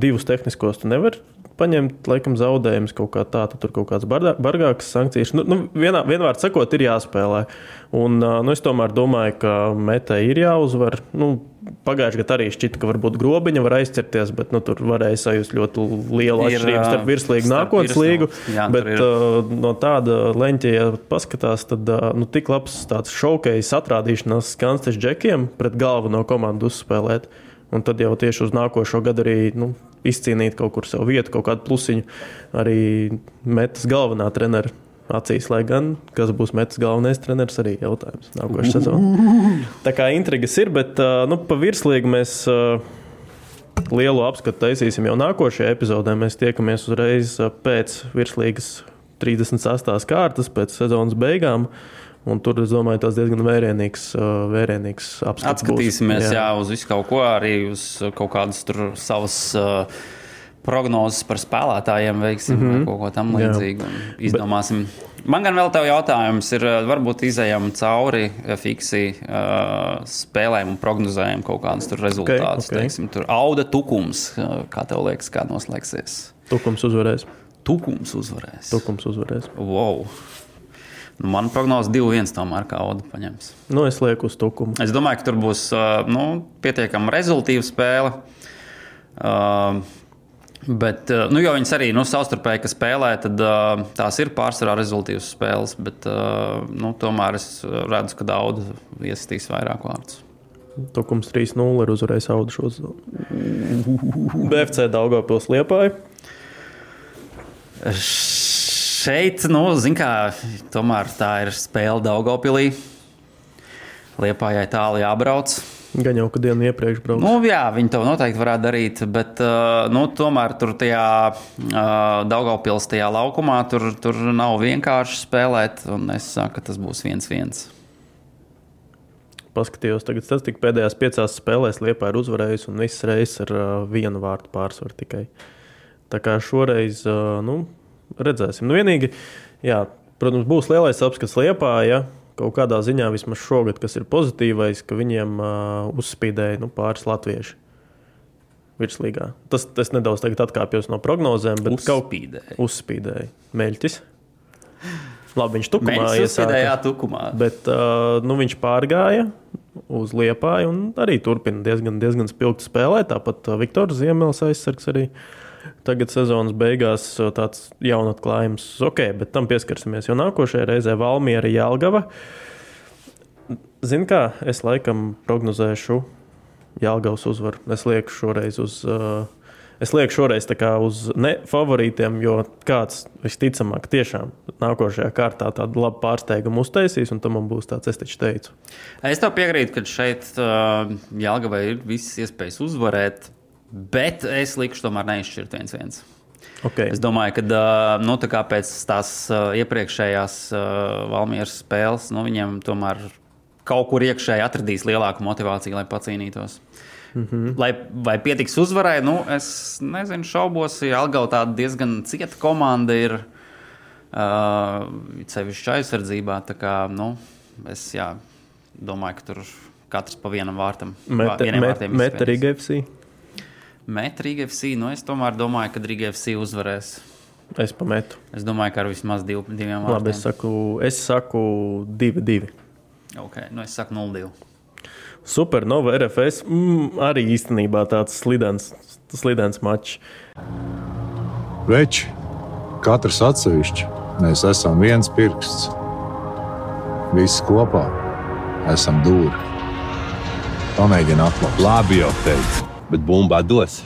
divus tehniskos tu nevari paņemt, laikam, zaudējumus kaut kā tā, tad tur kaut kāds bardā- bargāks sankcijas. Nu, nu, vienā, vienvārds sakot, ir jāspēlē. Un, uh, nu, es tomēr domāju, ka metai ir jāuzvar. Nu, Pagājušajā gadā arī šķita, ka varbūt grobiņa var aizķerties, bet nu, tur varēja sajust ļoti lielu Ir, atšķirību starp ā, virslīgu un nākotnes līgu. Jā, Bet uh, no tāda leņķa, ja paskatās, tad uh, nu, tik labs tāds šaukais atrādīšanās skansteņš džekiem pret galveno komandu uzspēlēt. Un tad jau tieši uz nākošo gadu arī nu, izcīnīt kaut kur savu vietu, kaut kādu plusiņu arī metas galvenā trenera acīs. Lai gan kas būs metas galvenais treneris, arī jautājums nākošais sezonā. Tā kā intrigas ir, bet nu, pa virslīgu mēs. Lielu apskatu taisīsim jau nākošajā epizodē. Mēs tiekamies uzreiz pēc virslīgas 38. kārtas, pēc sezonas beigām. Un tur, es domāju, tas diezgan vērienīgs, vērienīgs apskats. Atskatīsimies būs. Jā. Jā, uz visu kaut ko, arī uz kaut kādas savas. Uh, prognozes par spēlētājiem veiksim, mm -hmm. kaut ko tam līdzīgu. Izdomāsim. Bet... Man gan vēl te jautājums ir, eh, varbūt izējām cauri eh, fiksi uh, spēlēm un prognozējam kaut kādus rezultātus. Okay, okay. Teiksim, tur auda tukums, kā tev liekas, kā noslēgsies. Tukums uzvarēs. Tukums uzvarēs. Tukums uzvarēs. Wow. Nu, man prognoze 2-1 tomēr kā Auda paņems. Nu, es lieku uz tukumu. Es domāju, ka tur būs uh, nu, pietiekami rezultīva spēle. Uh, Bet, eh, nu, jo viņas arī nu, savstarpēji spēlē, tad uh, tās ir pārsvarā rezultātīvas spēles. Bet, uh, nu, tomēr es redzu, ka daudz iesistīs vairāk vārdus. Tukums 3-0 ir uzvarējis Audu šos. BFC Daugopils Liepāja. Šeit, nu, zin kā, tomēr tā ir spēle Daugopilī. Liepājai tālu jābrauc. Gan jau, ka dienu iepriekš braucu. Nu, jā, viņi to noteikti varētu darīt, bet uh, nu, tomēr tur tajā uh, Daugaupils tajā laukumā tur, tur nav vienkārši spēlēt, un es saku, ka tas būs viens viens. Paskatījos, tagad tas tika pēdējās piecās spēlēs Liepa ir uzvarējusi un visas reizes ar uh, vienu vārtu pārsvaru tikai. Tā kā šoreiz, nu, redzēsim. Nu, vienīgi, jā, protams, būs lielais apskats Liepā, ja kaut kādā ziņā vismaz šogad, kas ir pozitīvais, ka viņiem uh, uzspīdēja nu, pāris latvieši. Virslīgā. Tas, tas nedaudz atkāpjas no prognozēm, bet uzspīdēja. uzspīdēja. Meļķis. Labi, viņš tukumā iesāka. Tukumā. Bet uh, nu, viņš pārgāja uz liepāju un arī turpina diezgan, diezgan spilgti spēlēt. Tāpat Viktors Ziemels aizsargs arī. Uh, Tagad sezonas beigās tāds jaunatklājums, ok, bet tam pieskarsimies. Jo nākošajā reizē Valmiera Jālgava. Zini, kā es laikam prognozēšu Jālgavas uzvaru. Es lieku šoreiz uz. Uh, Es lieku šoreiz uz ne favorītiem, jo kāds visticamāk tiešām nākošajā kārtā tādu labu pārsteigumu uztaisīs, un tam būs tāds, es taču teicu. Es tev piekrītu, ka šeit uh, Jālgavai ir visas iespējas uzvarēt. Bet es likšu, tomēr neizšķirt viens viens. Okay. Es domāju, ka nu, tā pēc tās iepriekšējās Valmieras spēles nu, viņiem tomēr kaut kur iekšēji atradīs lielāku motivāciju, lai pacīnītos. Mm -hmm. Lai, vai pietiks uzvarai, nu, es nezinu, šaubos. Algau tāda diezgan cieta komanda ir uh, sevišķi aizsardzībā. Kā, nu, es jā, domāju, ka tur katrs pa vienam vārtam. Meta, met, met arī GFC met Riga FC. Nu, es tomēr domāju, ka Riga FC uzvarēs. Es pametu. Es domāju, ka ar vismaz div, diviem vārdiem. Labi, es saku, es saku 2-2. Okay, nu es saku 0-2. Super, Nova RFS mm, arī īstenībā tāds slidens, slidens mačs. Veči, katrs atsevišķi, mēs esam viens pirksts. Visi kopā esam dūri. Pamēģini atklāt. Labi, jau teicu bet bumba dos.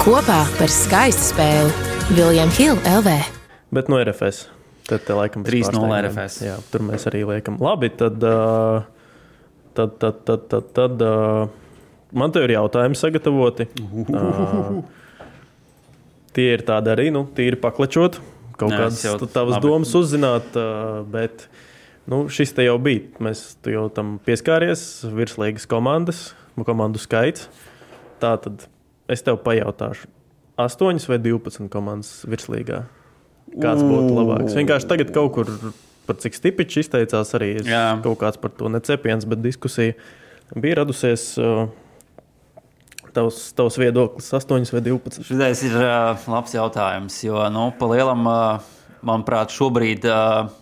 Kopā par skaistu spēli Viljams Hilde LV. Bet no RFS. Tad, te, laikam, 3-0 RFS. Jā, tur mēs arī liekam. Labi, tad, tad, tad, tad, tad, tad man te ir jautājumi sagatavoti. Uh, tie ir tādi arī, nu, tīri paklečot, kaut Nē, kādas tavas labi. domas uzzināt, bet Nu, šis te jau bija. Mēs jau tam pieskāries. Virslīgas komandas, komandu skaits. Tā tad es tev pajautāšu, 8 vai 12 komandas virslīgā. Kāds būtu labāks? Vienkārši tagad kaut kur par cik stipiņš izteicās arī kaut kāds par to necepiens, bet diskusija bija radusies. Uh, Tavs, tavs viedoklis, 8 vai 12? Šis ir uh, labs jautājums, jo, nu, pa lielam, uh, manuprāt, šobrīd uh,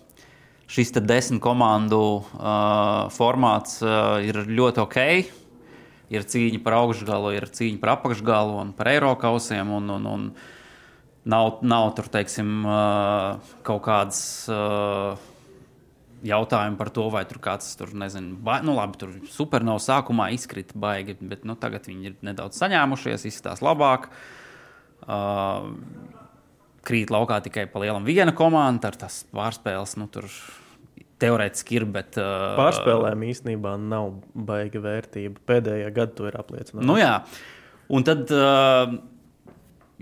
šis desmit komandu uh, formāts uh, ir ļoti ok. Ir cīņa par augšgalu, ir cīņa par apakšgalu un par eirokausiem. Un, un, un nav, nav tur teiksim, uh, kaut kādas uh, jautājumi par to, vai tur kāds tur nezinu, ba, nu labi, tur super nav sākumā izkrita baigi, bet nu, tagad viņi ir nedaudz saņēmušies, izskatās labāk. Uh, krīt laukā tikai pa lielam viena komanda, ar tās pārspēles. Nu, tur teorētiski ir. Bet, uh, Pārspēlēm īstenībā nav baiga vērtība. Pēdējā gadā to ir apliecināts. Nu, jā. Un tad uh,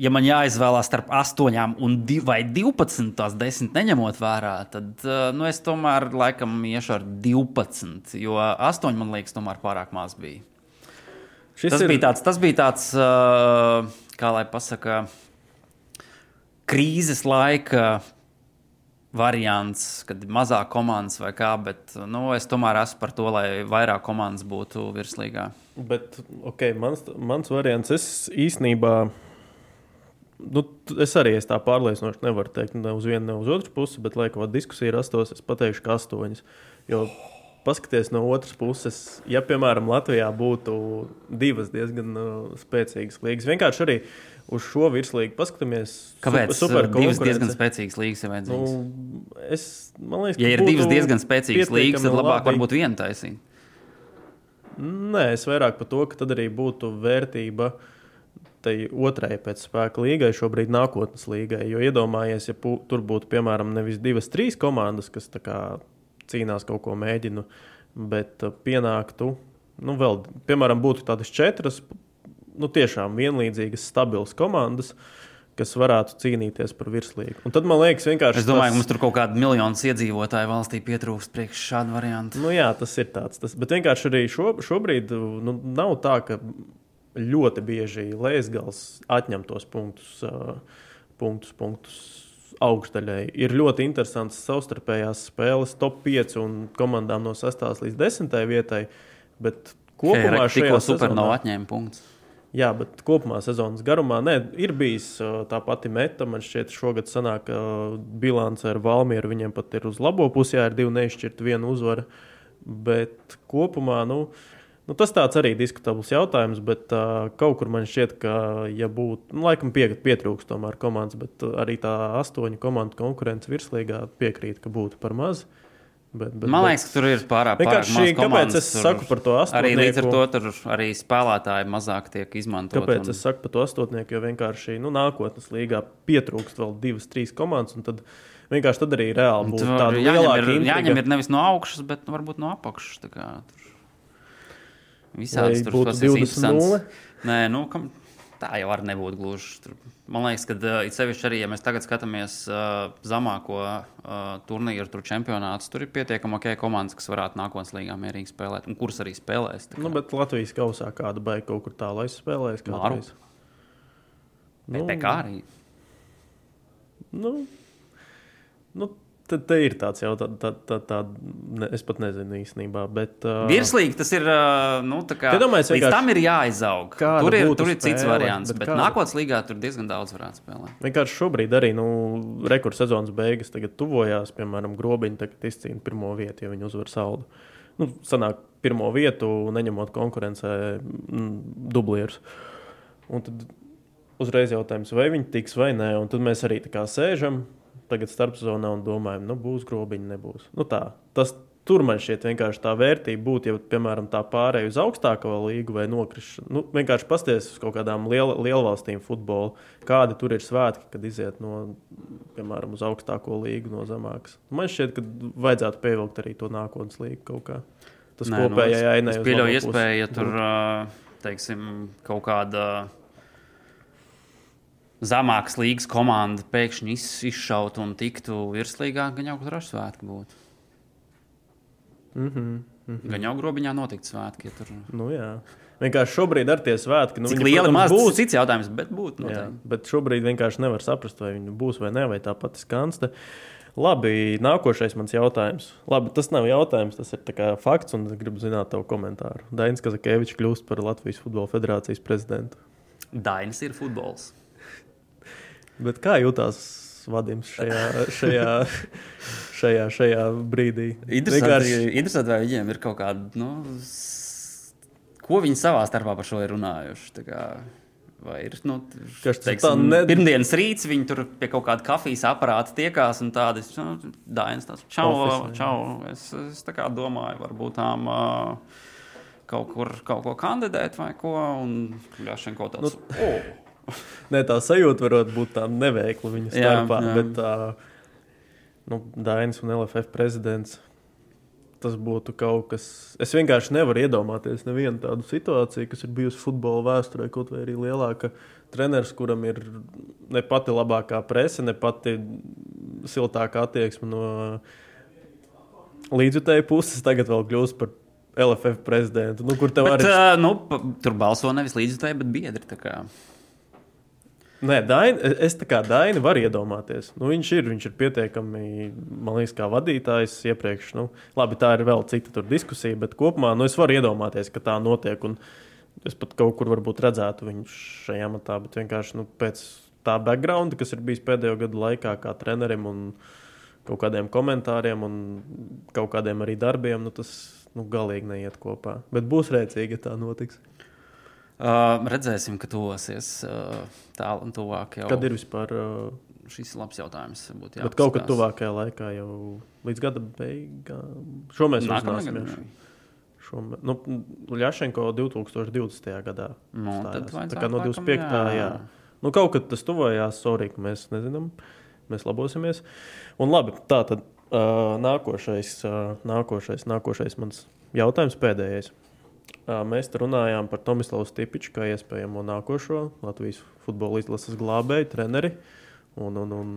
ja man jāizvēlās starp 8 un 2 vai 12, tās 10 neņemot vērā, tad uh, nu, es tomēr laikam iešu ar 12, jo 8 man liekas, tomēr pārāk maz bija. Šis tas, ir... bija tāds, tas bija tāds, uh, kā lai pasakā, krīzes laika variants, kad ir mazāk komandas vai kā, bet nu, es tomēr esmu par to, lai vairāk komandas būtu virslīgā. Bet, ok, mans, mans variants, es īstenībā, nu, es arī es tā pārliecinoši nevaru teikt, ne uz vienu, ne uz otru pusi, bet, lai kāda diskusija rastos, es pateikšu, ka astoņas. Jo paskaties no otras puses, ja, piemēram, Latvijā būtu divas diezgan uh, spēcīgas līgas, vienkārši arī uz šo virslīgu paskatāmies. Kāpēc? Super divas diezgan spēcīgas līgas ir vajadzīgas. Nu, es, man liekas, ja ir divas diezgan spēcīgas līgas, tad labāk labi. varbūt viena taisīt. Nē, es vairāk par to, ka tad arī būtu vērtība tai otrai pēc spēka līgai, šobrīd nākotnes līgai. Jo iedomājies, ja pu, tur būtu piemēram nevis divas, trīs komandas, kas kā, cīnās kaut ko mēģinu, bet uh, pienāktu. Nu, vēl, piemēram, būtu tādas četras nu, tiešām vienlīdzīgas, stabilas komandas, kas varētu cīnīties par virslīgu. Un tad man liekas, vienkārši. Es domāju, tas... ka mums tur kaut kāda miljonus iedzīvotāju valstī pietrūkst priekš šādu variantu. Nu, jā, tas ir tāds. Tas, bet vienkārši arī šo, šobrīd nu, nav tā, ka ļoti bieži Lēsgals atņem tos punktus, punktus, punktus augšdaļai. Ir ļoti interesants savstarpējās spēles, top 5 un komandām no 6 līdz 10 vietai. Bet kopumā šajā super nav atņēma punktus. Jā, bet kopumā sezonas garumā ne, ir bijis tā pati meta. Man šķiet, šogad sanāk, ka bilance ar Valmieru viņiem pat ir uz labo pusi, ja ir divi neizšķirti, viena uzvara. Bet kopumā nu, nu, tas tāds arī diskutabls jautājums. Bet uh, kaut kur man šķiet, ka, ja būtu, nu, laikam pie, pietrūkst tomēr komandas, bet arī tā astoņu komandu konkurence virslīgā piekrīt, ka būtu par mazu. Bet, bet, Man liekas, ka tur ir pārāk daudz. Kāpēc es saku par to astotnieku? Arī līdz ar to tur arī spēlētāji mazāk tiek izmantoti. Kāpēc un... es saku par to astotnieku? Jo vienkārši nu, nākotnes līgā pietrūkst vēl divas, trīs komandas. Tad vienkārši tad arī reāli būtu tāda lielāka intriga. Jāņem ir nevis no augšas, bet varbūt no apakšas. Visādi tur būtu 20-0. Nē, nu, kam, tā jau var nebūt gluži. Man liekas, ka uh, it sevišķi arī, ja mēs tagad skatāmies uh, zemāko uh, turnīru, tur čempionātus, tur ir pietiekami ok komandas, kas varētu nākotnes līgā mierīgi spēlēt, un kuras arī spēlēs. Nu, bet Latvijas kausā kāda baigta kaut kur tālu aizspēlēs. Nu, PPK arī. Nu, nu, Tad te ir tāds jautājums, tā, tā, tā, ne, es pat nezinu īstenībā. Bet, uh, Virslīgi tas ir. Uh, nu, kā, domāju, līdz tam ir jāizaug. Tur ir, tur ir cits spēle, variants, bet, bet kāda? nākotnes līgā tur diezgan daudz varētu spēlēt. Vienkārši šobrīd arī nu, rekords sezonas beigas tuvojās. Piemēram, Grobiņš tagad izcīna pirmo vietu, ja viņi uzvar saldu. Nu, sanāk pirmo vietu, neņemot konkurencē mm, dublierus. Un tad uzreiz jautājums, vai viņi tiks vai nē. Un tad mēs arī tā kā sēžam tagad starpzonā un domājam, nu, būs grobiņi, nebūs. Nu, tā, tas, tur man šķiet vienkārši tā vērtība būtu, ja, piemēram, tā pārēja uz augstāko līgu vai nokrišana. Nu, vienkārši pasties uz kaut kādām liel, lielvalstīm futbolu, kādi tur ir svētki, kad iziet no, piemēram, uz augstāko līgu no zemākas. Man šķiet, ka vajadzētu pievilkt arī to nākotnes līgu kaut kā. Tas Nē, kopējai nu, ainai. Es pieļauju iespēju, ja tur, teiksim, kaut kāda zemākas līgas komanda pēkšņi izšautu un tiktu virslīgā, gan jau tur ar svētku būtu. Mm -hmm, mm -hmm. Gan jau grobiņā notikt svētki. Ja tur... nu, jā. Vienkārši šobrīd ar tie svētki. Nu, Cik viņi, liela protams, būs cits jautājums, bet būtu. Jā, bet šobrīd vienkārši nevar saprast, vai viņi būs vai nē, vai tā pati skansta. Labi, nākošais mans jautājums. Labi, tas nav jautājums, tas ir fakts, un es gribu zināt tavu komentāru. Dainis Kazakēvičs kļūst par Latvijas Futbola Federācijas prezidentu. Dainis ir futbols. Bet kā jutās Vadims šajā, šajā, šajā, šajā brīdī? Interesanti, interesanti, vai viņiem ir kaut kāda, nu, ko viņi savā starpā par šo ir runājuši. Vai ir nu, teiksim, ne... pirmdienas rīts, viņi tur pie kaut kāda kafijas aparāta tiekās un tādi nu, dāvājas. Čau, Office, čau. Es, es tā kā domāju, varbūt tām. Uh, kaut kur kaut ko kandidēt vai ko, un kaut tāds. Nu, oh. Nē, tā sajūta var būt tāda neveikla viņa starpā. Jā, jā. Bet tā, nu, Dainis un LFF prezidents. tas būtu kaut kas. Es vienkārši nevaru iedomāties nevienu tādu situāciju, kas ir bijusi futbola vēsturē, kaut vai arī lielāka. Treneris, kuram ir ne pati labākā presa, ne pati siltākā attieksme no līdzjutēju puses, tagad vēl kļūst par LFF prezidentu. Nu, kur tev Bet, arī uh, nu, tur balso nevis līdzjutēji, bet biedri. Nē, Daini, es tā kā Daini varu iedomāties. Nu, viņš ir, viņš ir pietiekami, man liekas, kā vadītājs iepriekš. Nu, labi, tā ir vēl cita diskusija, bet kopumā nu, es varu iedomāties, ka tā notiek. Es pat kaut kur redzētu viņu šajā matā, bet vienkārši nu, pēc tā backgrounda, kas ir bijis pēdējo gadu laikā, kā trenerim un kaut kādiem komentāriem un kaut kādiem arī darbiem, nu, tas nu, galīgi neiet kopā. Bet būs rēcīgi, ja tā notiks. Uh, redzēsim, ka tuvosies uh, tālāk un tuvāk. Jau. Kad ir vispār? Uh, Šis ir labs jautājums. būtu Bet kaut kad tuvākajā laikā, jau līdz gada beigām, šo mēs uzzināsim. gada? jau. Šo, mē- nu, Ļašenko 2020. gadā. Nu, tad. Tā kā no laikam, 25. Jā. jā. Jā. Nu, kaut kad tas tuvojās, sorry, ka mēs nezinām, mēs labosimies. Un labi, tā tad uh, nākošais, uh, nākošais, nākošais mans jautājums pēdējais. Mēs runājām par Tomislavu Stipiču kā iespējamo nākošo Latvijas futbola izlases glābēju, treneri un, un, un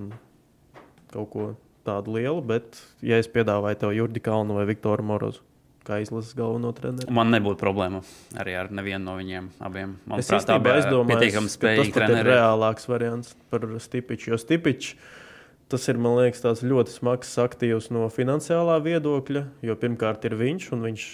kaut ko tādu lielu. Bet, ja es piedāvāju tev Jurdi Kalnu vai Viktoru Morozu kā izlases galveno treneri, Man nebūtu problēma arī ar nevienu no viņiem abiem. Man Es īstenībā aizdomājos, pietiekami ka tas spējīgi pat ir reālāks variants par Stipiču. Jo Stipičs tas ir, liekas, ļoti smags aktīvs no finansiālā viedokļa. Jo pirmkārt ir viņš un viņš.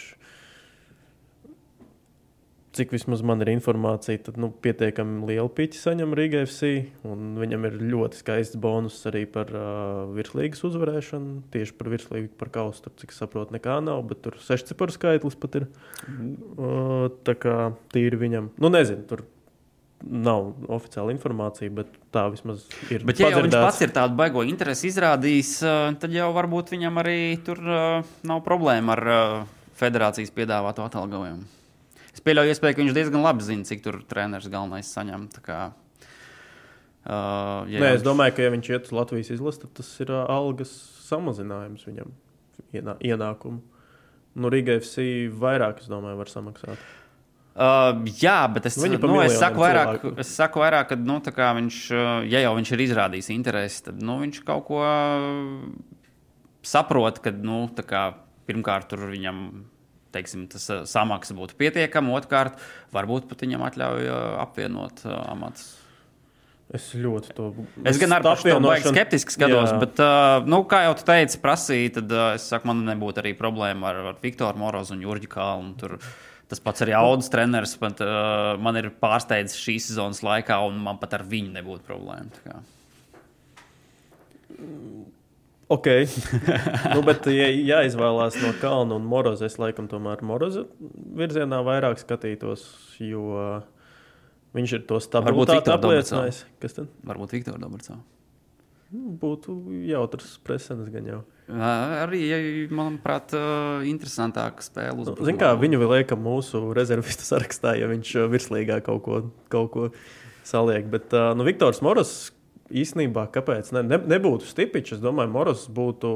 Cik vismaz man ir informācija, tad nu, pietiekami lielu piķi saņem Rīgā FC. Viņam ir ļoti skaists bonus arī par uh, virslīgas uzvarēšanu. Tieši par virslīgu, par kausu. Tur, cik saprotu, nekā nav, bet tur sešciparu skaitlis pat ir. Uh, tā kā tīri viņam, nu nezinu, tur nav oficiāla informācija, bet tā vismaz ir. Bet, ja viņš pats ir tādu baigo interesi izrādījis, tad jau varbūt viņam arī tur nav problēma ar federācijas piedāvāto atalgojumu. Es pieļauju, iespēju, ka viņš diezgan labi zina, cik tur treneris galvenais saņem. Uh, ja Nē, jau es domāju, ka, ja viņš iet uz Latvijas izlasi, tad tas ir ā, algas samazinājums viņam ienā, ienākumu. Nu, Rīgai FC vairāk, es domāju, var samaksāt. Uh, jā, bet es, nu, es, saku vairāk, cilvēku. es saku vairāk, ka, nu, viņš, uh, ja jau viņš ir izrādījis interesi, tad nu, viņš kaut ko uh, saprot, ka nu, kā, pirmkārt tur viņam teiksim, tas uh, samaksa būtu pietiekama, otrkārt, varbūt pat viņam atļauj uh, apvienot uh, amatus. Es ļoti to Es gan ar to baigi skeptiski skatos, Jā. bet, uh, nu, kā jau tu teici, prasīja, tad uh, es saku, man nebūtu arī problēma ar, ar Viktoru Morozu un Jurģu Kalnu. Tur tas pats arī Audis treneris pat, uh, man ir pārsteidzis šīs sezonas laikā, un man pat ar viņu nebūtu problēma. Ok, nu, bet, ja jāizvēlās no Kalna un Moroza, es laikam tomēr Moroza virzienā vairāk skatītos, jo viņš ir to stabilitāti apliecinājis. Kas tad Varbūt Viktoru Dobrcā. būtu jautrs precedents gan jau? Arī, manuprāt, interesantāka spēle. Nu, Ziniet, kā viņu vēl liekam mūsu rezervistu sarakstā, ja viņš virslīgā kaut ko, kaut ko saliek. Bet nu, Viktors Moros īstenībā, kāpēc ne, ne, nebūtu stipičs? Es domāju, Moros būtu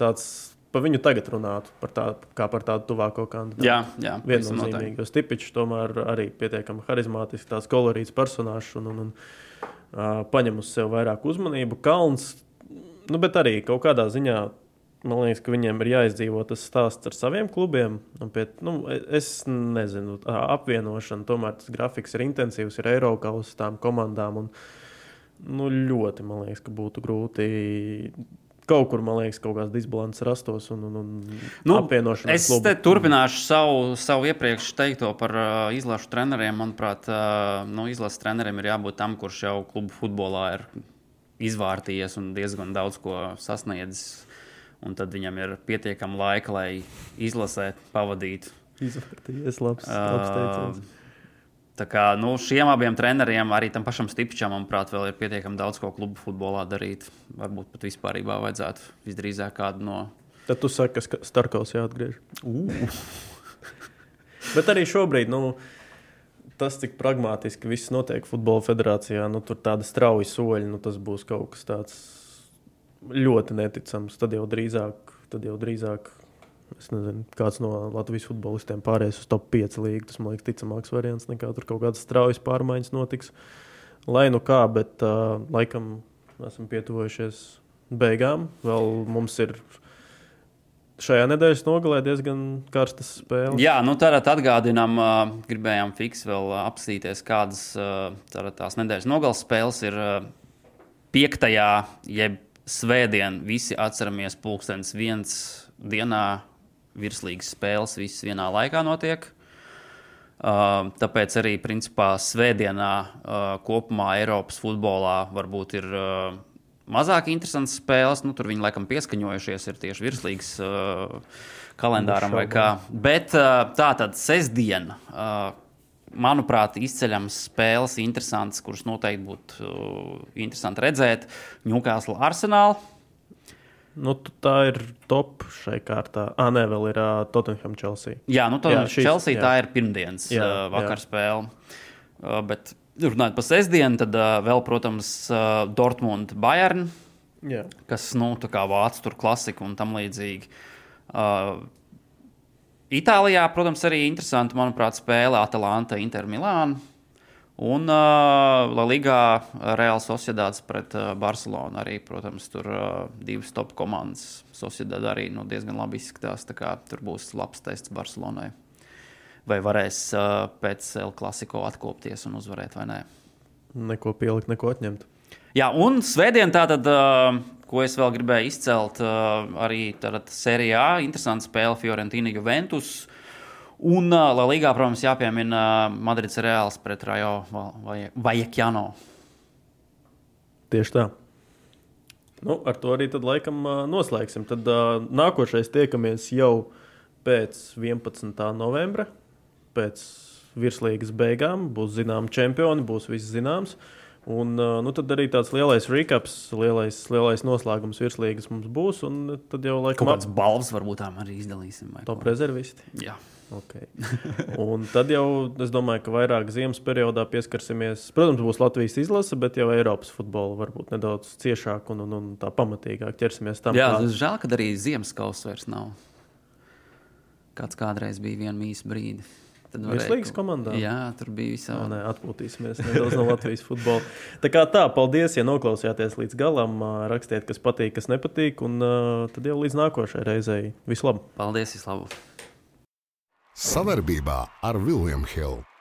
tāds, pa viņu tagad runātu par tā, kā par tādu tuvāko kandidātu. Jā, jā. Viennozīmīgi, jo Stipičs tomēr arī pietiekami harizmātisks, tāds kolorīts personāžs un, un, un uh, paņem uz sevi vairāk uzmanību. Kalns, nu, bet arī kaut kādā ziņā. Man liekas, ka viņiem ir jāizdzīvo tas stāsts ar saviem klubiem. Pie, nu, es nezinu, apvienošana, tomēr tas grafiks ir intensīvs, ir Eiropas uz tām komandām. Un, nu, ļoti, man liekas, ka būtu grūti kaut kur, man liekas, kaut kāds disbalans rastos un, un, un Nu, apvienošana. ar es klubu. te turpināšu savu, savu iepriekš teikto par uh, izlašu treneriem. Manuprāt, uh, nu, izlases trenerim ir jābūt tam, kurš jau klubu futbolā ir izvārtījies un diezgan daudz ko sasniedzis. Un tad viņam ir pietiekami laika, lai izlasē pavadītu. Izvērtījies labs, labs teiciens. Uh, Tā kā nu, šiem abiem treneriem, arī tam pašam Stipičam, manuprāt, vēl ir pietiekami daudz ko klubu futbolā darīt. Varbūt pat vispār vajadzētu visdrīzāk kādu no. Tad tu saki, ka Starkaus jāatgriež. Bet arī šobrīd, nu, tas, cik pragmatiski viss notiek futbola federācijā, nu, tur tāda strauja soļa, nu, tas būs kaut kas tāds ļoti neticams. Tad jau drīzāk, tad jau drīzāk Es nezinu, kāds no Latvijas futbolistiem pārējais uz top 5 līniju. Tas man liekas, ticamāks variants nekā tur kaut kādas straujas pārmaiņas notiks. Lai nu kā, bet uh, laikam esam pietuvojušies beigām. Vēl mums ir šajā nedēļas nogalē diezgan karstas spēles. Jā, nu tādā atgādinām, gribējām fiks vēl apsīties, kādas uh, tās nedēļas nogales spēles ir piektajā, jeb svētdien. Visi atceramies, pulkstenis viens dienā virslīgas spēles visas vienā laikā notiek. Uh, tāpēc arī principā svētdienā uh, kopumā Eiropas futbolā varbūt ir uh, mazāk interesantas spēles. Nu, tur viņi laikam pieskaņojušies ir tieši virslīgas kalendāram vai kā. Bet tā tad sestdiena. Manuprāt, izceļams spēles, kuras noteikti būtu interesanti redzēt. Newcastle Arsenal Nu, tā ir top šai kārtā. Ah, nē, vēl ir uh, Tottenham Chelsea. Jā, nu, jā, šis, Chelsea jā. tā ir pirmdienas jā, uh, vakar jā. spēle. Uh, bet runājot par sestdienu, tad uh, vēl, protams, uh, Dortmund Bayern, jā. kas, nu, tā kā vāc tur klasiku un tam līdzīgi. Uh, Itālijā, protams, arī interesanti, manuprāt, spēle Atalanta Inter Milāna. Un uh, Ligā Reāla Sociedāds pret uh, Barcelonu arī, protams, tur uh, divas top komandas. Sociedāda arī nu, diezgan labi izskatās. Tur būs labs tests Barcelonai. Vai varēs uh, pēc El Clasico atkopties un uzvarēt vai nē? Neko pielikt, neko atņemt. Jā, un svētdien tātad, uh, ko es vēl gribēju izcelt, uh, arī Serijā interesanta spēle Fiorentina Juventus. Un La Ligā, protams, jāpiemina Madrids Reāls pret Rajo Vajakjano. Tieši tā. Nu, ar to arī tad laikam noslēgsim. Tad nākošais tiekamies jau pēc 11. novembra, pēc virslīgas beigām. Būs zināms čempioni, būs viss zināms. Un, nu, tad arī tāds lielais recaps, lielais, lielais noslēgums virslīgas mums būs. Tad jau laikam kāds balvas varbūt arī izdalīsim. Top rezervisti. Jā. Okay. Un tad jau es domāju, ka vairāk ziemas periodā pieskarsimies. Protams, būs Latvijas izlase, bet jau Eiropas futbola varbūt nedaudz ciešāk un, un, un tā pamatīgāk ķersimies tam. Jā, tas žēl, ka arī ziemas kausa vairs nav. Kāds kādreiz bija viens īsts brīdis. Virslīgas komandā. Jā, tur bija visā. Nē, atpūtīsimies nedaudz no Latvijas futbola. Tā kā tā, paldies, ja noklausījāties līdz galam. Rakstiet, kas patīk, kas nepatīk, un tad jau līdz nākošajai reizei. Vislabāk! Paldies, vislabāk! Savarbībā ar Vilniņu Hildu.